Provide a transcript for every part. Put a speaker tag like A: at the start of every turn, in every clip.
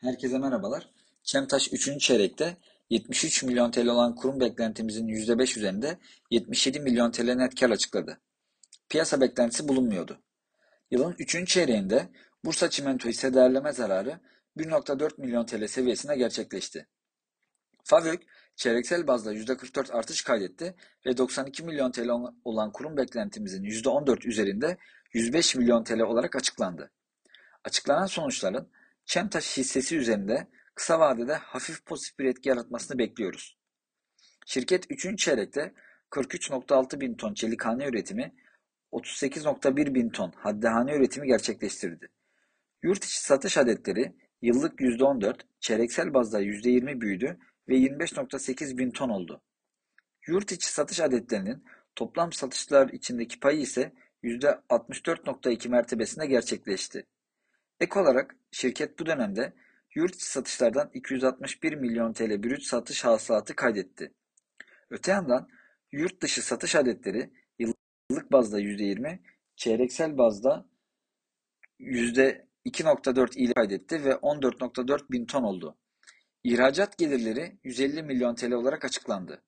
A: Herkese merhabalar. Çemtaş 3. çeyrekte 73 milyon TL olan kurum beklentimizin %5 üzerinde 77 milyon TL net kar açıkladı. Piyasa beklentisi bulunmuyordu. Yılın 3. çeyreğinde Bursa Çimento hisse değerleme zararı 1.4 milyon TL seviyesine gerçekleşti. FAVÖK çeyreksel bazda %44 artış kaydetti ve 92 milyon TL olan kurum beklentimizin %14 üzerinde 105 milyon TL olarak açıklandı. Açıklanan sonuçların Çemtaş hissesi üzerinde kısa vadede hafif pozitif bir etki yaratmasını bekliyoruz. Şirket 3. çeyrekte 43.6 bin ton çelikhane üretimi, 38.1 bin ton haddehane üretimi gerçekleştirdi. Yurt içi satış adetleri yıllık %14, çeyreksel bazda %20 büyüdü ve 25.8 bin ton oldu. Yurt içi satış adetlerinin toplam satışlar içindeki payı ise %64.2 mertebesinde gerçekleşti. Ek olarak şirket bu dönemde yurt satışlardan 261 milyon TL brüt satış hasılatı kaydetti. Öte yandan yurt dışı satış adetleri yıllık bazda %20, çeyreksel bazda %2.4 ile kaydetti ve 14.4 bin ton oldu. İhracat gelirleri 150 milyon TL olarak açıklandı.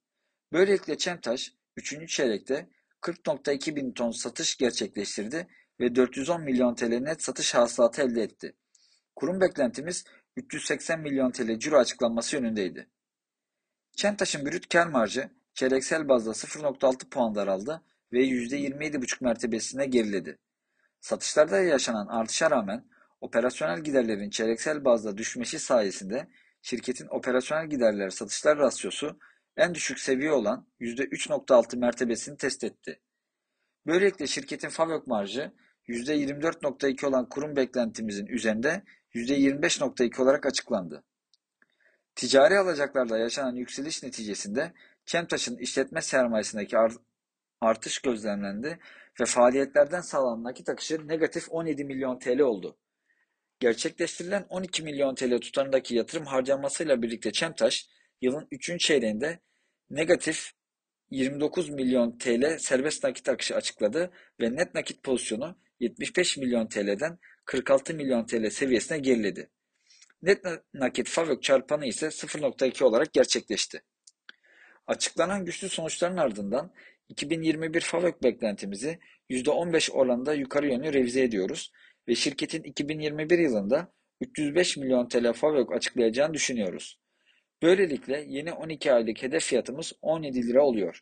A: Böylelikle Çemtaş 3. çeyrekte 40.2 bin ton satış gerçekleştirdi ve 410 milyon TL net satış hasılatı elde etti. Kurum beklentimiz 380 milyon TL ciro açıklanması yönündeydi. Çemtaş'ın brüt kar marjı çeyreksel bazda 0.6 puan daraldı ve %27,5 mertebesine geriledi. Satışlarda yaşanan artışa rağmen operasyonel giderlerin çeyreksel bazda düşmesi sayesinde şirketin operasyonel giderler satışlar rasyosu en düşük seviye olan %3.6 mertebesini test etti. Böylelikle şirketin FAVÖK marjı %24.2 olan kurum beklentimizin üzerinde %25.2 olarak açıklandı. Ticari alacaklarda yaşanan yükseliş neticesinde Çemtaş'ın işletme sermayesindeki artış gözlemlendi ve faaliyetlerden sağlanan nakit akışı negatif 17 milyon TL oldu. Gerçekleştirilen 12 milyon TL tutarındaki yatırım harcanmasıyla birlikte Çemtaş, yılın 3. çeyreğinde negatif 29 milyon TL serbest nakit akışı açıkladı ve net nakit pozisyonu 75 milyon TL'den 46 milyon TL seviyesine geriledi. Net nakit FAVÖK çarpanı ise 0.2 olarak gerçekleşti. Açıklanan güçlü sonuçların ardından 2021 FAVÖK beklentimizi %15 oranında yukarı yönlü revize ediyoruz ve şirketin 2021 yılında 305 milyon TL FAVÖK açıklayacağını düşünüyoruz. Böylelikle yeni 12 aylık hedef fiyatımız 17 lira oluyor.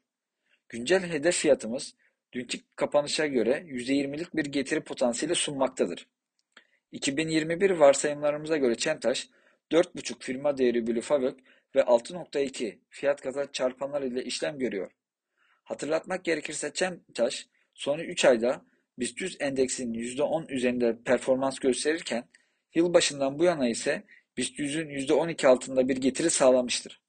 A: Güncel hedef fiyatımız dünkü kapanışa göre %20'lik bir getiri potansiyeli sunmaktadır. 2021 varsayımlarımıza göre Çemtaş 4.5 firma değeri bölü FAVÖK ve 6.2 fiyat kazanç çarpanlar ile işlem görüyor. Hatırlatmak gerekirse Çemtaş son 3 ayda BIST 100 endeksinin %10 üzerinde performans gösterirken yılbaşından bu yana ise BIST 100'ün %12 altında bir getiri sağlamıştır.